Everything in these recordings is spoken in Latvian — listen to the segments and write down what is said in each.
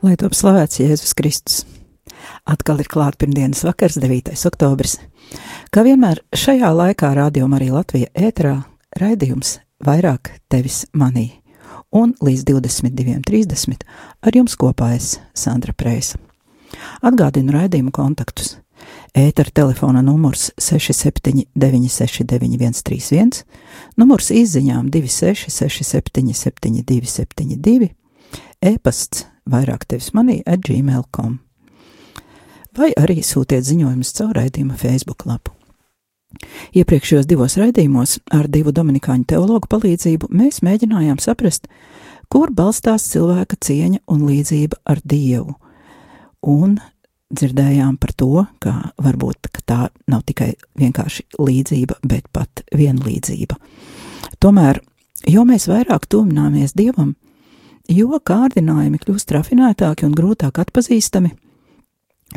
Lai top slavēts Jēzus Kristus. Atkal ir klāta pirmdienas vakars, 9. oktobris. Kā vienmēr šajā laikā rādījumā arī Latvija ēterā raidījums vairāk tevis manī. Un līdz 22.30 ar jums kopā es Sandra Preisa. Atgādinu raidījumu kontaktus. Ētera telefona numurs 67969131, numurs izziņām 26677272, e-pasts vairāk tevis manī at gmail.com vai arī sūtiet ziņojumus caur raidījuma Facebook lapu. Iepriekšējos divos raidījumos ar divu dominikāņu teologu palīdzību mēs mēģinājām saprast, kur balstās cilvēka cieņa un līdzība ar Dievu, un dzirdējām par to, ka varbūt ka tā nav tikai vienkārši līdzība, bet pat vienlīdzība. Tomēr, jo mēs vairāk tuvināmies Dievam, jo kārdinājumi kļūst rafinētāki un grūtāk atpazīstami,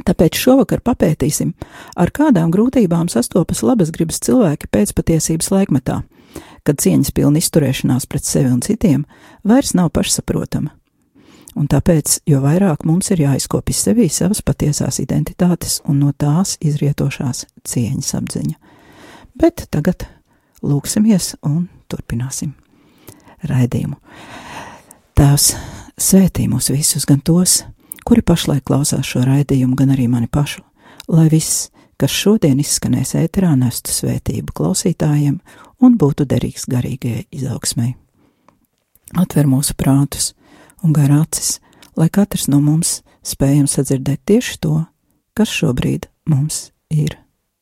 Tāpēc šovakar papētīsim, ar kādām grūtībām sastopas labas gribas cilvēki pēcpatiesības laikmetā, kad cieņas pilna izturēšanās pret sevi un citiem vairs nav pašsaprotama. Un tāpēc, jo vairāk mums ir jāizkopja sevī savas patiesās identitātes un no tās izrietošās cieņas apziņa. Bet tagad lūksimies un turpināsim raidījumu. Tēvs svētī mūs visus, gan tos, kuri pašlaik klausās šo raidījumu, gan arī mani pašu, lai viss, kas šodien izskanēs ēterā, nestu svētību klausītājiem un būtu derīgs garīgajai izaugsmai. Atver mūsu prātus un gar acis, lai katrs no mums spējam sadzirdēt tieši to, kas šobrīd mums ir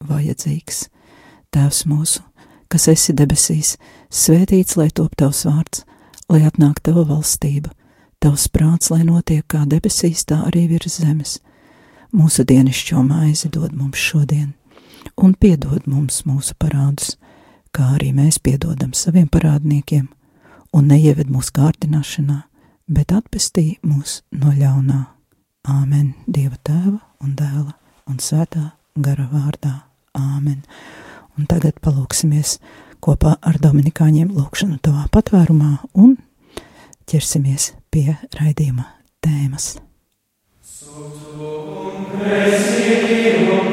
vajadzīgs. Tēvs mūsu, kas esi debesīs, svētīts lai top tavs vārds, lai atnāk tava valstība Tavs prāts, lai notiek kā debesīs, tā arī virs zemes. Mūsu dienascho maizi dod mums šodien, un piedod mums mūsu parādus, kā arī mēs piedodam saviem parādniekiem, un neieved mūsu kārdināšanā, bet atpestī mūs no ļaunā. Āmen Dieva tēva un dēla un svētā gara vārdā. Āmen. Un tagad palūksimies kopā ar Dominikāņiem lūkšanu tavā patvērumā un ķersimies pie raidījuma tēmas. Sotum presidium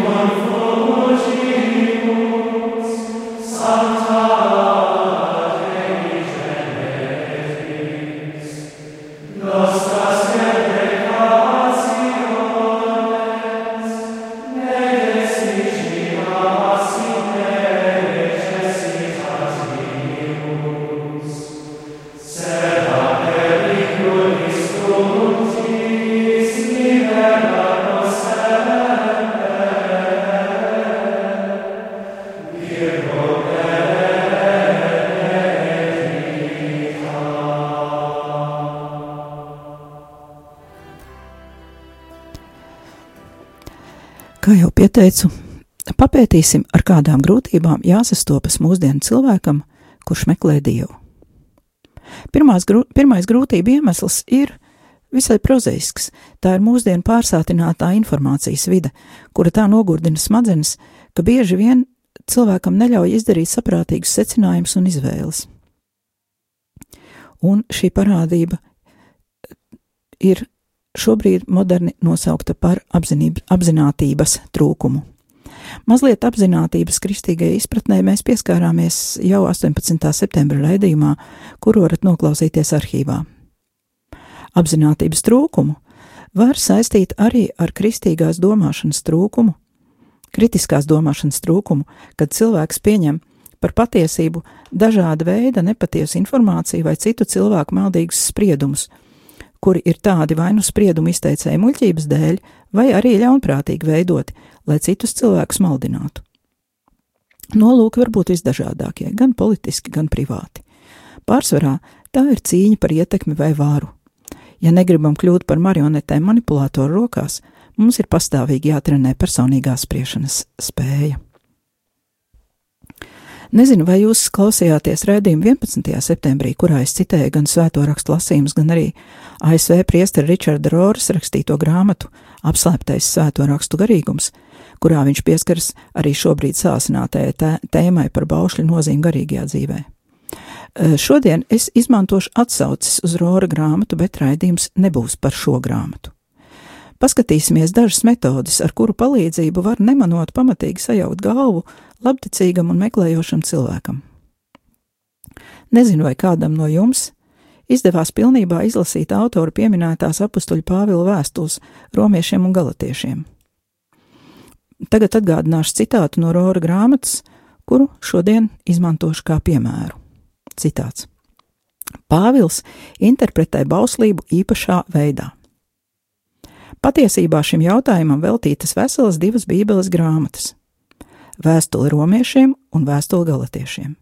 pieteicu, papētīsim, ar kādām grūtībām jāsastopas mūsdienu cilvēkam, kurš meklē dievu. Pirmās, grū, pirmais grūtība iemesls ir visai prozaisks. Tā ir mūsdienu pārsātinātā informācijas vide, kura tā nogurdina smadzenes, ka bieži vien cilvēkam neļauj izdarīt saprātīgus secinājumus un izvēles. Un šī parādība ir šobrīd moderni nosaukta par apzinība, apzinātības trūkumu. Mazliet apzinātības kristīgajai izpratnē mēs pieskārāmies jau 18. septembra raidījumā, kuru varat noklausīties arhīvā. Apzinātības trūkumu var saistīt arī ar kristīgās domāšanas trūkumu, kritiskās domāšanas trūkumu, kad cilvēks pieņem par patiesību dažāda veida nepatiesu informāciju vai citu cilvēku maldīgus spriedumus, kuri ir tādi vai nu spriedumu izteicēju muļķības dēļ, vai arī ļaunprātīgi veidoti, lai citus cilvēkus maldinātu. Nolūki var būt visdažādākie, gan politiski, gan privāti. Pārsvarā tā ir cīņa par ietekmi vai vāru. Ja negribam kļūt par marionetēm manipulātoru rokās, mums ir pastāvīgi jātrenē personīgā spriešanas spēja. Nezinu, vai jūs klausījāties redzējumu 11. septembrī, kurā es citēju gan svēto rakstu lasījumus, gan arī ASV priestera Richarda Roras rakstīto grāmatu Apslēptais svēto rakstu garīgums, kurā viņš pieskaras arī šobrīd sāsinātajai tēmai par baušļu nozīmi garīgajā dzīvē. Šodien es izmantošu atsauces uz Rora grāmatu, bet raidījums nebūs par šo grāmatu. Paskatīsimies dažas metodes, ar kuru palīdzību var nemanot pamatīgi sajaukt galvu labticīgam un meklējošam cilvēkam. Nezinu, vai kādam no jums izdevās pilnībā izlasīt autora pieminētās apakstuļu Pāvila vēstules romiešiem un galotiešiem. Tagad atgādināšu citātu no Rora grāmatas, kuru šodien izmantošu kā piemēru. Citāts. Pāvils interpretē bauslību īpašā veidā. Patiesībā šim jautājumam veltītas veselas divas Bībeles grāmatas vēstuli romiešiem un vēstuli galotiešiem.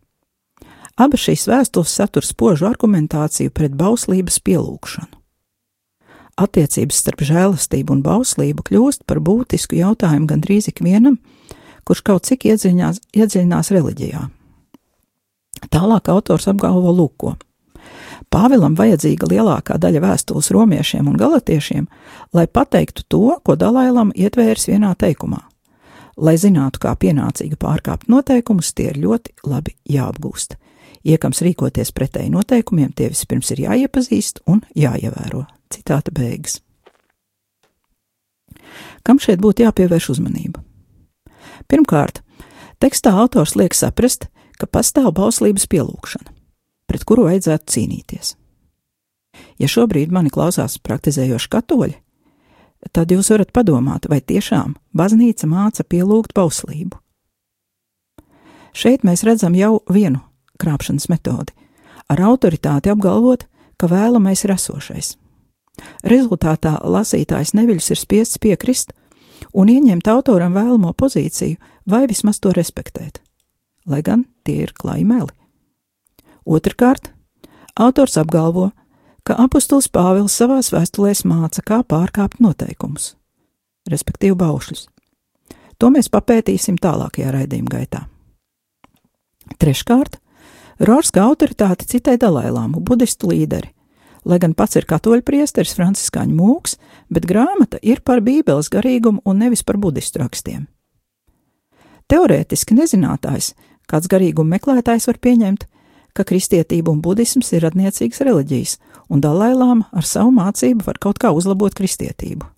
Abas šīs vēstules satur spožu argumentāciju pret bauslības pielūgšanu. Attiecības starp žēlastību un bauslību kļūst par būtisku jautājumu gandrīz ikvienam, kurš kaut cik iedziļinās, iedziļinās reliģijā. Tālāk autors apgalvo lūko. Pāvilam vajadzīga lielākā daļa vēstules romiešiem un galotiešiem, lai pateiktu to, ko Dalailam ietvērs vienā teikumā Lai zinātu, kā pienācīgi pārkāpt noteikumus, tie ir ļoti labi jāapgūst. Iekams rīkoties pretēji noteikumiem, tie vispirms ir jāiepazīst un jāievēro. Citāta beigas. Kam šeit būtu jāpievērš uzmanība? Pirmkārt, tekstā autors liek saprast, ka pastāv bauslības pielūgšana, pret kuru vajadzētu cīnīties. Ja šobrīd mani klausās praktizējoši katoļi, tad jūs varat padomāt, vai tiešām baznīca māca pielūgt bauslību. Šeit mēs redzam jau vienu krāpšanas metodi - ar autoritāti apgalvot, ka vēlamais ir esošais. Rezultātā lasītājs neviļus ir spiests piekrist un ieņemt autoram vēlamo pozīciju vai vismaz to respektēt, lai gan tie ir klaimeli. Otrkārt, autors apgalvo, ka apustulis Pāvils savās vēstulēs māca, kā pārkāpt noteikumus, respektīvi baušļus. To mēs papētīsim tālākajā raidījuma gaitā. Treškārt, Rors kā autoritāte citē Dalailāmu, budistu līderi, lai gan pats ir katoļu priesteris Franciskāņu mūks, bet grāmata ir par bībeles garīgumu un nevis par budistu rakstiem. Teorētiski nezinātājs, kāds garīguma meklētājs var pieņemt, ka kristietība un budisms ir radniecīgas reliģijas, un Dalailām ar savu mācību var kaut kā uzlabot kristietību.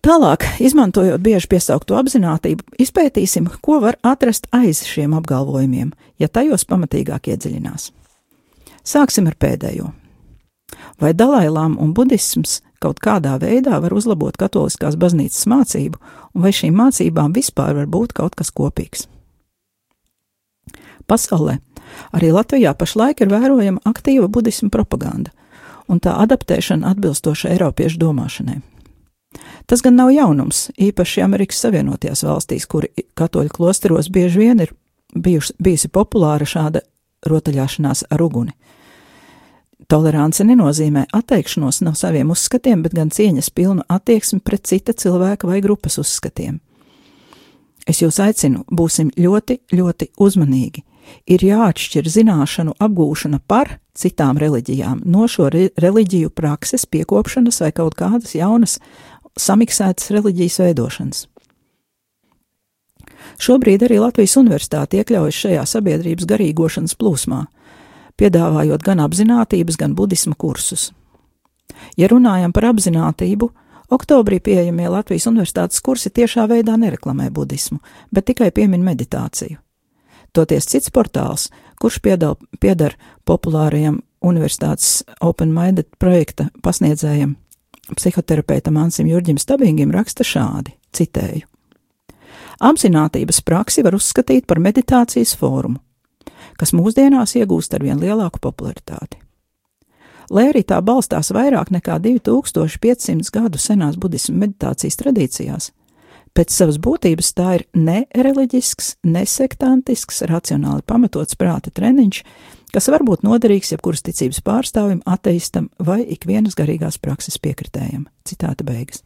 Tālāk, izmantojot bieži piesaukto apziņotību, izpētīsim, ko var atrast aiz šiem apgalvojumiem, ja tajos pamatīgāk iedziļinās. Sāksim ar pēdējo. Vai Dalailām un budisms kaut kādā veidā var uzlabot katoliskās baznīcas mācību, un vai šīm mācībām vispār var būt kaut kas kopīgs? Pasaulē arī Latvijā pašlaik ir vērojama aktīva budismu propaganda un tā adaptēšana atbilstoši Eiropiešu domāšanai. Tas gan nav jaunums, īpaši Amerikas Savienotajās valstīs, kur katoļu klosteros bieži vien ir bijuši, bijusi populāra šāda rotaļāšanās ar uguni. Tolerance nenozīmē atteikšanos no saviem uzskatiem, bet gan cieņas pilnu attieksmi pret cita cilvēka vai grupas uzskatiem. Es jūs aicinu, būsim ļoti, ļoti uzmanīgi, ir jāatšķir zināšanu apgūšana par citām reliģijām no šo re reliģiju prakses piekopšanas vai kaut kādas jaunas samiksētas reliģijas veidošanas. Šobrīd arī Latvijas Universitāte iekļaujas šajā sabiedrības garīgošanas plūsmā, piedāvājot gan apziņotības, gan budisma kursus. Ja runājam par apziņotību, oktobrī pieejamie Latvijas Universitātes kursi tiešā veidā nereklamē budismu, bet tikai piemin meditāciju. Toties cits portāls, kurš piedal, piedar populārajam universitātes Open Minded projekta pasniedzējam, psihoterapeitam Ansim Jurģim Stabingim, raksta šādi, citēju. Apzinātības praksi var uzskatīt par meditācijas fórumu, kas mūsdienās iegūst ar vien lielāku popularitāti. Lai arī tā balstās vairāk nekā 2500 gadu senās budismu meditācijas tradīcijās, Pēc savas būtības tā ir nereliģisks, nesektantisks, racionāli pamatots prāta treniņš, kas var būt noderīgs jebkuras ticības pārstāvim, ateistam vai ikvienas garīgās prakses piekritējam. Citāta beigas.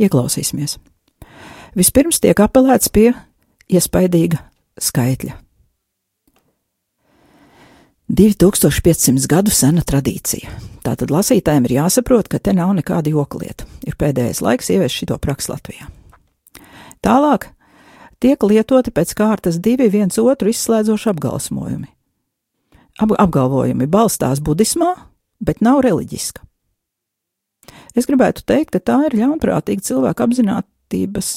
Ieklausīsimies. Vispirms tiek apelēts pie iespaidīga skaitļa. 2500 gadu sena tradīcija. Tātad lasītājiem ir jāsaprot, ka te nav nekāda joklieta. Ir pēdējais laiks ieviest šito praksu Latvijā. Tālāk tiek lietoti pēc kārtas divi viens otru izslēdzoši apgalvojumi. Ap apgalvojumi balstās budismā, bet nav reliģiska. Es gribētu teikt, ka tā ir ļaunprātīga cilvēka apziņotības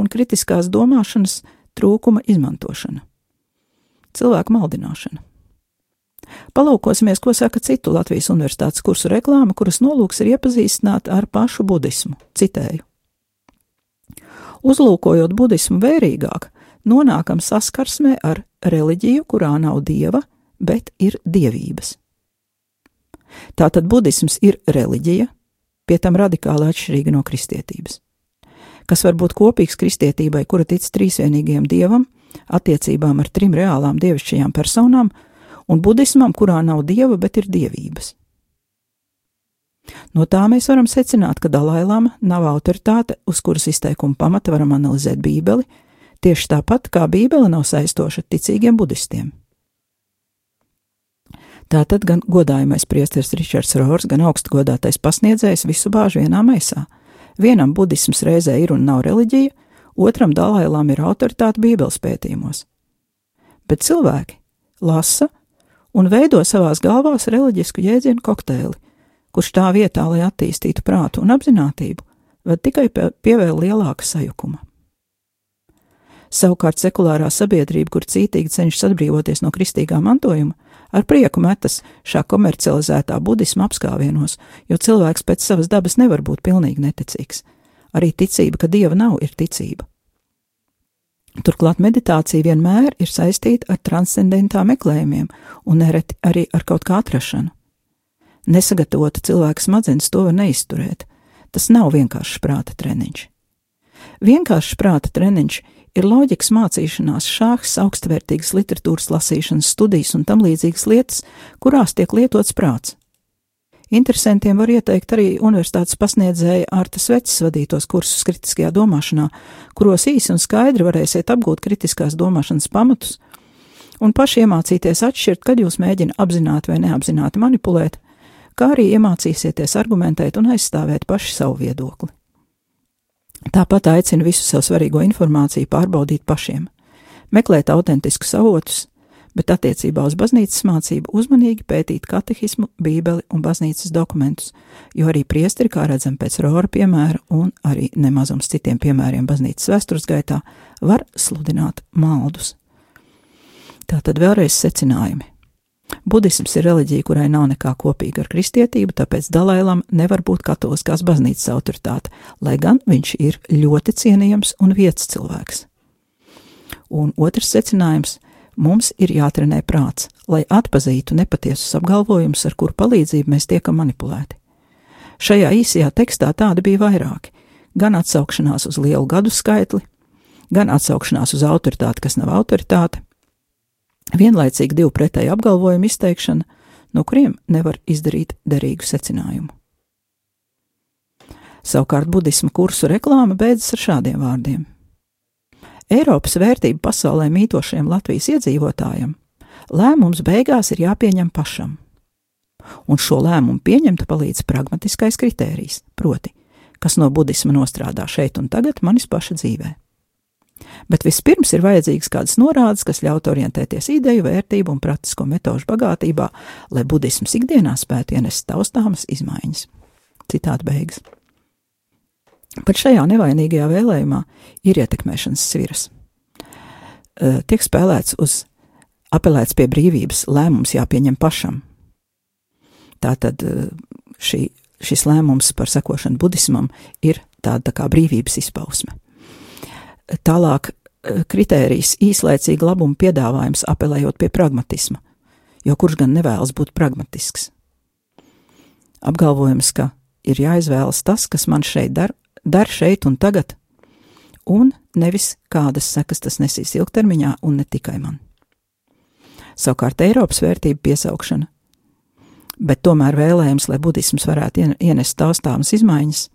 un kritiskās domāšanas trūkuma izmantošana, cilvēku maldināšana. Palūkosimies, ko saka citu Latvijas universitātes kursu reklāma, kuras nolūks ir iepazīstināt ar pašu budismu. Citēju. Uzlūkojot budismu vērīgāk, nonākam saskarsmē ar reliģiju, kurā nav dieva, bet ir dievības. Tātad budisms ir reliģija, pie tam radikāli atšķirīga no kristietības. Kas var būt kopīgs kristietībai, kura tic trīsvienīgajam dievam, attiecībām ar trim reālām dievišķajām personām, un budismam, kurā nav dieva, bet ir dievības. No tā mēs varam secināt, ka Dalailama nav autoritāte, uz kuras izteikuma pamata varam analizēt Bībeli, tieši tāpat kā Bībele nav saistoša ticīgiem budistiem. Tātad gan godājamais priesteris Ričards Rors, gan augstgodātais pasniedzējs visu bāž vienā maisā. Vienam budisms reizē ir un nav reliģija, otram dalailām ir autoritāte Bībeles pētījumos. Bet cilvēki lasa un veido savās galvās reliģisku jēdzienu kokteili, kurš tā vietā, lai attīstītu prātu un apziņotību, ved tikai pievēl lielāka sajukuma. Savukārt sekulārā sabiedrība, kur cītīgi cenšas atbrīvoties no kristīgā mantojuma, ar prieku metas šā komercializētā budisma apskāvienos, jo cilvēks pēc savas dabas nevar būt pilnīgi neticīgs. Arī ticība, ka dieva nav, ir ticība. Turklāt meditācija vienmēr ir saistīta ar transcendentā meklējumiem un nereti arī ar kaut kā atrašanu. Nesagatavota cilvēka smadzenes to var neizturēt. Tas nav vienkāršs prāta treniņš. Vienkāršs prāta treniņš ir loģikas mācīšanās, šāks, augstvērtīgas literatūras lasīšanas, studijas un tam līdzīgas lietas, kurās tiek lietots prāts. Interesantiem var ieteikt arī universitātes pasniedzēja Arta Sveces vadītos kursus kritiskajā domāšanā, kuros īsi un skaidri varēsiet apgūt kritiskās domāšanas pamatus un paši iemācīties atšķirt, kad jūs mēģina apzināti vai neapzināti manipulēt, kā arī iemācīsieties argumentēt un aizstāvēt paši savu viedokli. Tāpat aicinu visu sev svarīgo informāciju pārbaudīt pašiem, meklēt autentiskus avotus, bet attiecībā uz baznīcas mācību uzmanīgi pētīt katehismu, bībeli un baznīcas dokumentus, jo arī priesteri, kā redzam pēc Rora piemēra un arī nemazums citiem piemēriem baznīcas vēstures gaitā, var sludināt maldus. Tātad vēlreiz secinājumi. Budisms ir reliģija, kurai nav nekā kopīga ar kristietību, tāpēc Dalailam nevar būt katoliskās baznīcas autoritāte, lai gan viņš ir ļoti cienījams un vietas cilvēks. Un otrs secinājums - mums ir jātrenē prāts, lai atpazītu nepatiesus apgalvojumus, ar kuru palīdzību mēs tiekam manipulēti. Šajā īsajā tekstā tādi bija vairāki - gan atsaukšanās uz lielu gadu skaitli, gan atsaukšanās uz autoritāti, kas nav autoritāte, vienlaicīgi divu pretēju apgalvojumu izteikšana, no kuriem nevar izdarīt derīgu secinājumu. Savukārt budisma kursu reklāma beidzas ar šādiem vārdiem: Eiropas vērtību pasaulē mītošiem Latvijas iedzīvotājiem lēmums beigās ir jāpieņem pašam, un šo lēmumu pieņemt palīdz pragmatiskais kritērijs, proti, kas no budisma nostrādā šeit un tagad manis paša dzīvēm. Bet vispirms ir vajadzīgas kādas norādes, kas ļautu orientēties ideju, vērtību un praktisko metožu bagātībā, lai budisms ikdienā spētu ienest taustāmas izmaiņas. Citāta beigas. Pat šajā nevainīgajā vēlējumā ir ietekmēšanas sviras. Tiek spēlēts uz apelēts pie brīvības, lēmums jāpieņem pašam. Tātad šī, šis lēmums par sekošanu budismam ir tāda tā kā brīvības izpausme. Tālāk kritērijs īslaicīga labuma piedāvājums apelējot pie pragmatisma, jo kurš gan nevēlas būt pragmatisks? Apgalvojums, ka ir jāizvēlas tas, kas man šeit dar, dar šeit un tagad, un nevis kādas sekas tas nesīs ilgtermiņā un ne tikai man. Savukārt Eiropas vērtību piesaukšana, bet tomēr vēlējums, lai budisms varētu ienest taustāmas izmaiņas,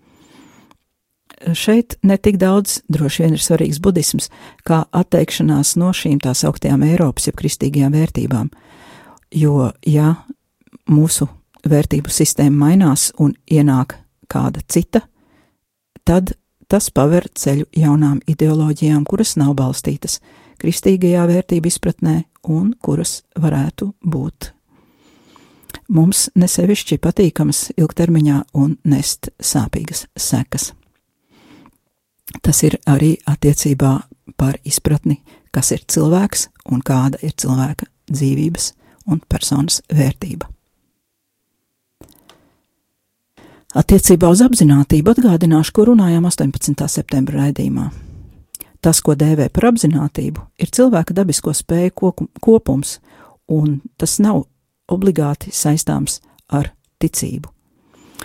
šeit ne tik daudz droši vien ir svarīgs budisms, kā atteikšanās no šīm tās augtajām Eiropas, jeb kristīgajām vērtībām. Jo, ja mūsu vērtību sistēma mainās un ienāk kāda cita, tad tas paver ceļu jaunām ideoloģijām, kuras nav balstītas kristīgajā vērtību izpratnē un kuras varētu būt mums nesevišķi patīkamas ilgtermiņā un nest sāpīgas sekas. Tas ir arī attiecībā par izpratni, kas ir cilvēks un kāda ir cilvēka dzīvības un personas vērtība. Attiecībā uz apziņotību atgādināšu, ko runājām 18. septembra raidījumā. Tas, ko dēvē par apziņotību, ir cilvēka dabisko spēju kopums, un tas nav obligāti saistāms ar ticību.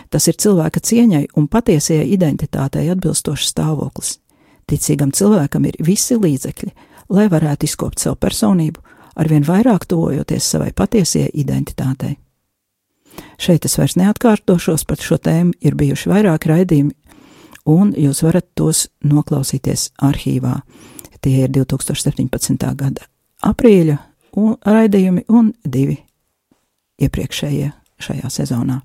Tas ir cilvēka cieņai un patiesajai identitātei atbilstošs stāvoklis. Ticīgam cilvēkam ir visi līdzekļi, lai varētu izkopt savu personību, arvien vairāk tuvojoties savai patiesajai identitātei. Šeit es vairs neatkārtošos, par šo tēmu ir bijuši vairāki raidījumi, un jūs varat tos noklausīties arhīvā. Tie ir 2017. gada aprīļa un raidījumi un divi iepriekšējie šajā sezonā.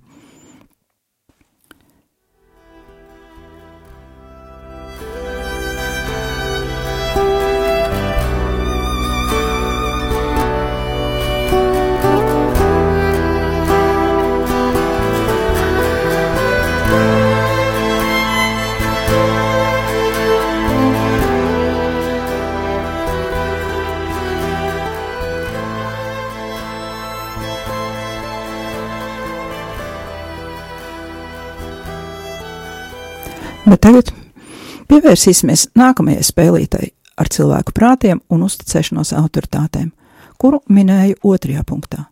Tagad pievērsīsimies nākamajai spēlītai ar cilvēku prātiem un uzticēšanos autoritātēm, kuru minēju otrajā punktā.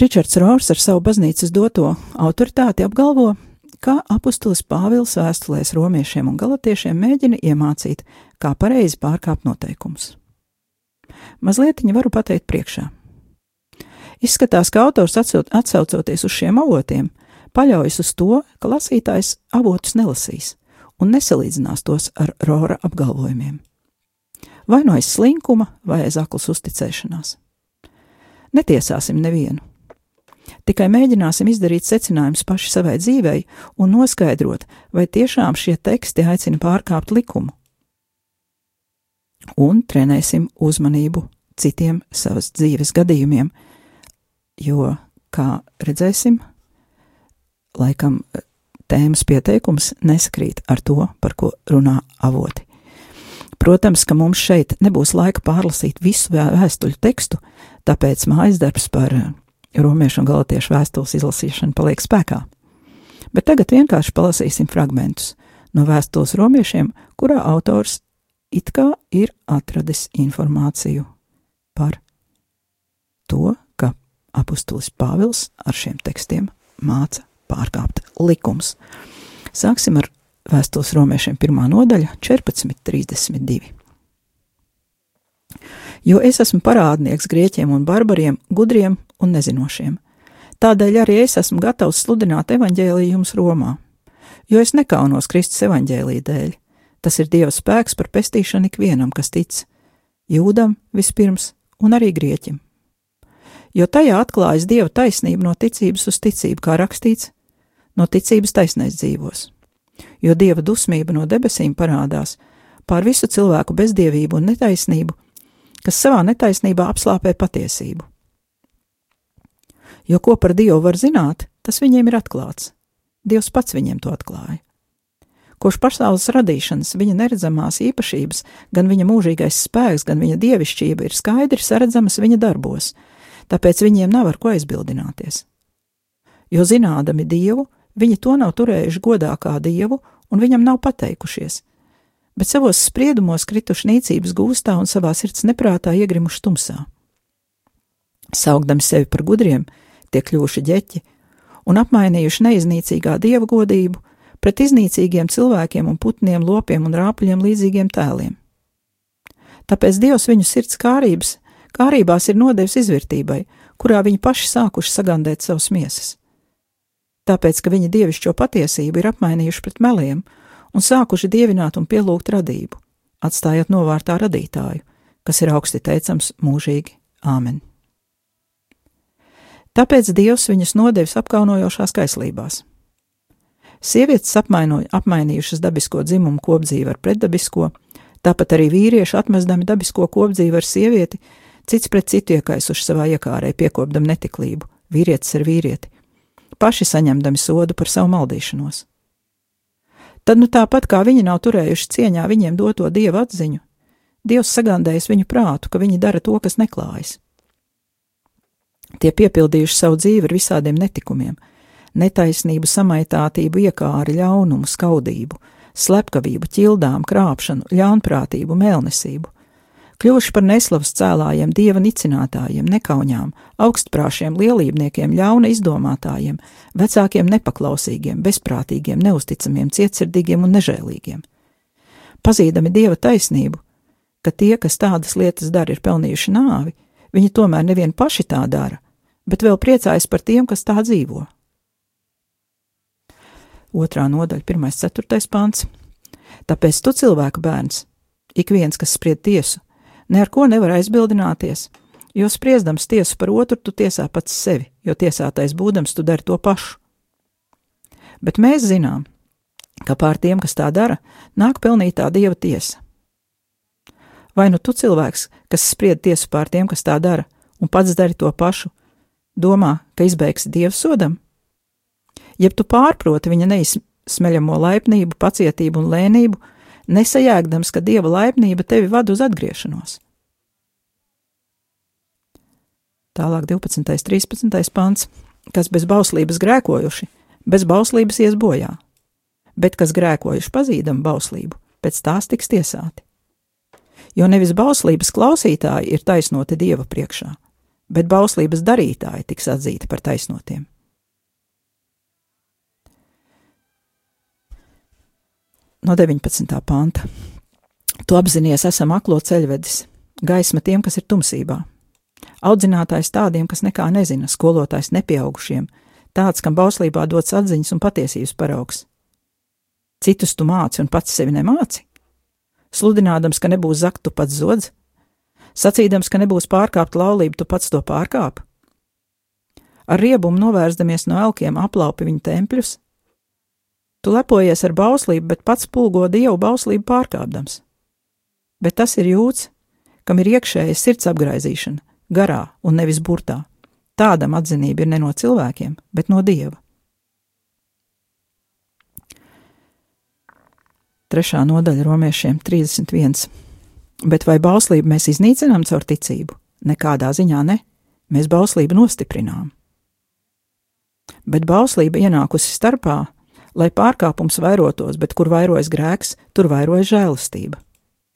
Ričards Rors ar savu baznīcas doto autoritāti apgalvo, ka apustulis Pāvils vēstulēs romiešiem un galatiešiem mēģina iemācīt, kā pareizi pārkāpt noteikumus. Mazliet viņa varu pateikt priekšā. Izskatās, ka autors atsaucoties uz šiem avotiem, paļaujas uz to, ka lasītājs avotus nelasīs un nesalīdzinās tos ar Rora apgalvojumiem. Vai no aiz slinkuma, vai aiz aklas uzticēšanās. Netiesāsim nevienu. Tikai mēģināsim izdarīt secinājumus paši savai dzīvei un noskaidrot, vai tiešām šie teksti aicina pārkāpt likumu. Un trenēsim uzmanību citiem savas dzīves gadījumiem, jo, kā redzēsim, laikam eh, tēmas pieteikums nesakrīt ar to, par ko runā avoti. Protams, ka mums šeit nebūs laika pārlasīt visu vēstuļu tekstu, tāpēc mājas darbs par eh, romiešu un galotiešu vēstules izlasīšanu paliek spēkā. Bet tagad vienkārši palasīsim fragmentus no vēstules romiešiem, kurā autors it kā ir atradis informāciju par to, ka apustulis Pāvils ar šiem tekstiem māca pārkāpt likums. Sāksim ar vēstules romiešiem pirmā nodaļa 14.32. Jo es esmu parādnieks grieķiem un barbariem, gudriem un nezinošiem. Tādēļ arī es esmu gatavs sludināt evaņģēlīju jums Romā, jo es nekaunos Kristus evaņģēlīja dēļ. Tas ir Dieva spēks par pestīšanu ikvienam, kas tic, jūdam vispirms un arī grieķim. Jo tajā atklājas Dieva taisnība no ticības uz ticību, kā rakstīts, no ticības taisnais dzīvos. Jo dieva dusmība no debesīm parādās pār visu cilvēku bezdievību un netaisnību, kas savā netaisnībā apslāpē patiesību. Jo ko par Dievu var zināt, tas viņiem ir atklāts. Dievs pats viņiem to atklāja. Kopš pasaules radīšanas viņa neredzamās īpašības, gan viņa mūžīgais spēks, gan viņa dievišķība ir skaidri saredzamas viņa darbos, tāpēc viņiem nav ar ko aizbildināties. Jo zinādami Dievu, Viņi to nav turējuši godā kā dievu, un viņam nav pateikušies, bet savos spriedumos krituši nīcības gūstā un savā sirds neprātā iegrimuši tumsā. Saugdami sevi par gudriem, tie kļuvuši ģeķi un apmainījuši neiznīcīgā dieva godību pret iznīcīgiem cilvēkiem un putniem, lopiem un rāpuļiem līdzīgiem tēliem. Tāpēc Dievs viņu sirds kārības, kārībās ir nodevis izvērtībai, kurā viņi paši sākuši sagandēt savus miesas. Tāpēc, ka viņi dievišķo patiesību ir apmainījuši pret meliem un sākuši dievināt un pielūgt radību, atstājot novārtā radītāju, kas ir augsti teicams mūžīgi. Āmen! Tāpēc Dievs viņus nodevis apkaunojošās kaislībās. Sievietes apmainījušas dabisko dzimumu kopdzīvi ar pretdabisko, tāpat arī vīrieši atmestami dabisko kopdzīvi ar sievieti, cits pret citu iekaisuši savā iekārē, piekopdam netiklību, vīrietis ar vīrieti, paši saņemdami sodu par savu maldīšanos. Tad nu tāpat kā viņi nav turējuši cieņā viņiem doto dievu atziņu, Dievs sagandējis viņu prātu, ka viņi dara to, kas neklājas. Tie piepildījuši savu dzīvi ar visādiem netikumiem, netaisnību, samaitātību, iekāri, ļaunumu, skaudību, slepkavību, ķildām, krāpšanu, ļaunprātību, mēlnesību. Kļuvuši par neslavas cēlājiem, dieva nicinātājiem, nekauņām, augstprāšiem, lielībniekiem, ļauna izdomātājiem, vecākiem nepaklausīgiem, bezprātīgiem, neusticamiem, cietsirdīgiem un nežēlīgiem. Pazīdami dieva taisnību, ka tie, kas tādas lietas dara, ir pelnījuši nāvi, viņi tomēr nevien paši tā dara, bet vēl priecājas par tiem, kas tā dzīvo. Otrā nodaļa, pirmais, ceturtais pāns. Tāpēc tu cilvēka bērns, ik viens, kas spried tiesu, ne ar ko nevar aizbildināties, jo spriedams tiesu par otru, tu tiesā pats sevi, jo tiesātais būdams tu dari to pašu. Bet mēs zinām, ka pār tiem, kas tā dara, nāk pelnītā dieva tiesa. Vai nu tu cilvēks, kas spried tiesu pār tiem, kas tā dara, un pats dari to pašu, domā, ka izbeigsi dievu sodam? Jeb tu pārproti viņa neizsmeļamo laipnību, pacietību un lēnību, nesajēgdams, ka dieva laipnība tevi ved uz atgriešanos. Tālāk 12. 13. pants, kas bez bauslības grēkojuši, bez bauslības ies bojā, bet kas grēkojuši pazīdam bauslību, pēc tās tiks tiesāti. Jo nevis bauslības klausītāji ir taisnoti dieva priekšā, bet bauslības darītāji tiks atzīti par taisnotiem. No 19. panta. Tu apzinājies, esam aklo ceļvedis, gaisma tiem, kas ir tumsībā. Audzinātājs tādiem, kas nekā nezina, skolotājs nepieaugušiem, tāds, kam bauslībā dots atziņas un patiesības paraugs. Citus tu māci un pats sevi nemāci? Sludinādams, ka nebūs zakt, tu pats zodz, sacīdams, ka nebūs pārkāpt laulību, tu pats to pārkāp. Ar riebumu novērstamies no elkiem, aplaupi viņu tempļus, Tu lepojies ar bauslību, bet pats pulgo dievu bauslību pārkāpdams. Bet tas ir jūts, kam ir iekšēja sirds apgraizīšana, garā un nevis burtā. Tādam atzinība ir ne no cilvēkiem, bet no dieva. Trešā nodaļa romiešiem 31. Bet vai bauslību mēs iznīcinām caur ticību? Nekādā ziņā ne. Mēs bauslību nostiprinām. Bet bauslība ienākusi starpā, lai pārkāpums vairotos, bet kur vairojas grēks, tur vairojas žēlastība.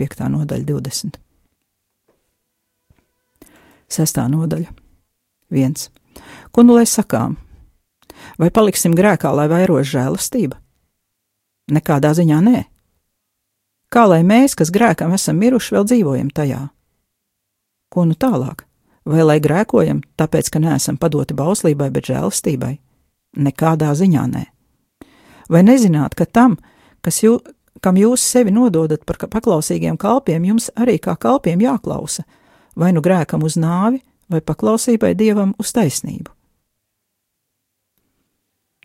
5. nodaļa, 20. 6. nodaļa, 1. Ko nu lai sakām? Vai paliksim grēkā, lai vairojas žēlastība? Nekādā ziņā nē. Kā lai mēs, kas grēkam esam miruši, vēl dzīvojam tajā? Ko nu tālāk? Vai lai grēkojam, tāpēc, ka neesam padoti bauslībai, bet žēlastībai? Nekādā ziņā nē. Vai nezināt, ka tam, kas jū, kam jūs sevi nododat par paklausīgiem kalpiem, jums arī kā kalpiem jāklausa, vai nu grēkam uz nāvi, vai paklausībai dievam uz taisnību?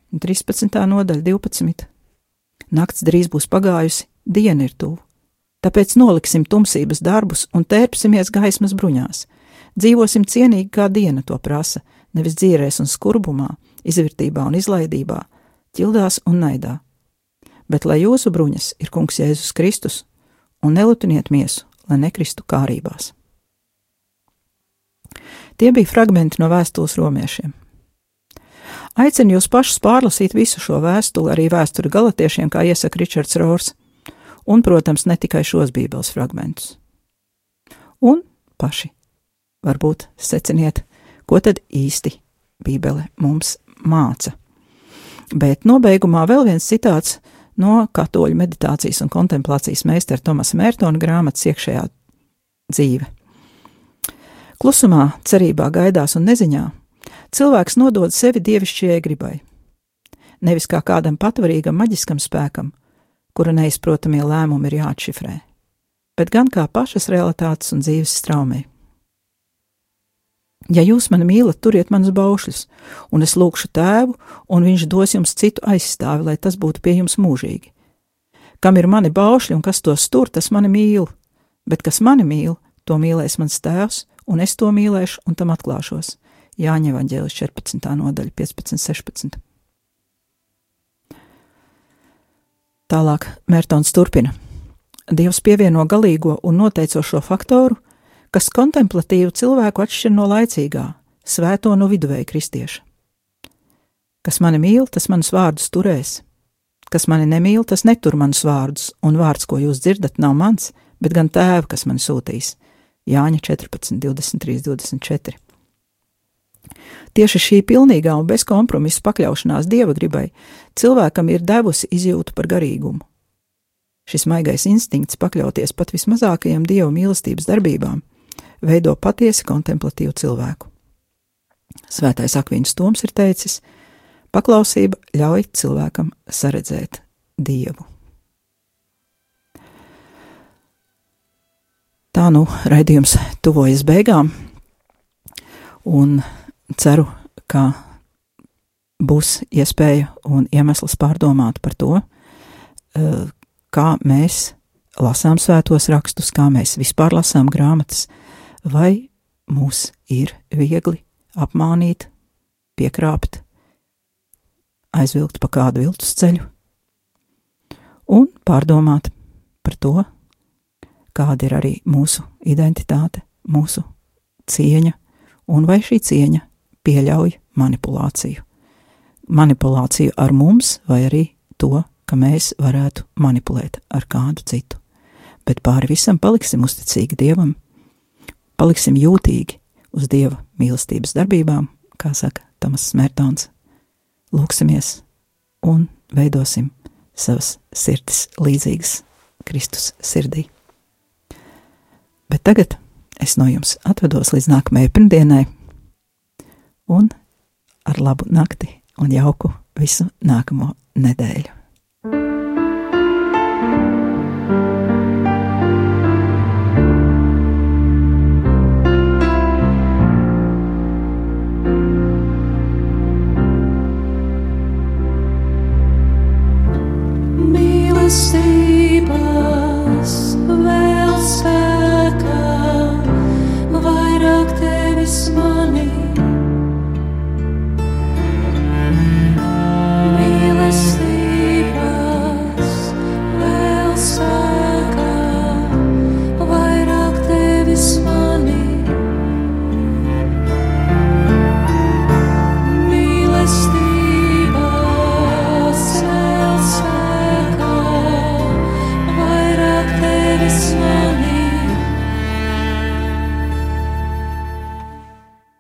13. nodaļa, 12. Nakts drīz būs pagājusi, diena ir tuvu. Tāpēc noliksim tumsības darbus un tērpsimies gaismas bruņās. Dzīvosim cienīgi, kā diena to prasa, nevis dzīrēs un skurbumā, izvērtībā un izlaidībā, ķildās un naidā. Bet lai jūsu bruņas ir Kungs Jēzus Kristus, un nelutiniet miesu, lai nekristu kārībās. Tie bija fragmenti no vēstules romiešiem. Aicinu jūs pašus pārlasīt visu šo vēstuli, arī vēsturi galotiešiem, kā iesaka Ričards Rors, un, protams, ne tikai šos bībeles fragmentus. Un paši varbūt seciniet, ko tad īsti Bībele mums māca. Bet nobeigumā vēl viens citāts no katoļu meditācijas un kontemplācijas meistara Tomasa Mērtona grāmatas iekšējā dzīve. Klusumā, cerībā, gaidās un neziņā cilvēks nodod sevi dievišķajai gribai. Nevis kā kādam patvarīgam maģiskam spēkam, kura neizprotamie lēmumi ir jāatšifrē, bet gan kā pašas realitātes un dzīves straumei. Ja jūs mani mīlat, turiet manus baušļus, un es lūgšu tēvu, un viņš dos jums citu aizstāvi, lai tas būtu pie jums mūžīgi. Kam ir mani baušļi un kas tos tur, tas mani mīl, bet kas mani mīl, to mīlēs mans tēvs, un es to mīlēšu un tam atklāšos. Jāņem evaņģēlis 14. nodaļa 15, 16. Tālāk Mērtons turpina. Dievs pievieno galīgo un noteicošo faktoru, kas kontemplatīvu cilvēku atšķir no laicīgā, svēto no viduvēja kristieša. Kas mani mīl, tas manus vārdus turēs. Kas mani nemīl, tas netur manus vārdus, un vārds, ko jūs dzirdat, nav mans, bet gan tēva, kas man sūtīs. Jāņa 14, 23, 24. Tieši šī pilnīgā un bezkompromisa pakļaušanās dieva gribai cilvēkam ir devusi izjūtu par garīgumu. Šis maigais instinkts pakļauties pat vismazākajām dieva mīlestības darbībām veido patiesi kontemplatīvu cilvēku. Svētais Akvīns Toms ir teicis: Paklausība ļauj cilvēkam saredzēt dievu. Tā nu raidījums tuvojas beigām, un ceru, ka būs iespēja un iemesls pārdomāt par to, eh, kā mēs lasām svētos rakstus, kā mēs vispār lasām grāmatas, vai mūs ir viegli apmānīt, piekrāpt, aizvilkt pa kādu viltus ceļu un pārdomāt par to, kāda ir arī mūsu identitāte, mūsu cieņa, un vai šī cieņa pieļauj manipulāciju. Manipulāciju ar mums, vai arī to, ka mēs varētu manipulēt ar kādu citu. Bet pāri visam paliksim uzticīgi Dievam, paliksim jūtīgi uz Dieva mīlestības darbībām, kā saka Tomas Smērtons. Lūksimies un veidosim savas sirds līdzīgas Kristus sirdī. Bet tagad es no jums atvados līdz nākamajai pirmdienai, un ar labu nakti un jauku visu nākamo nedēļu.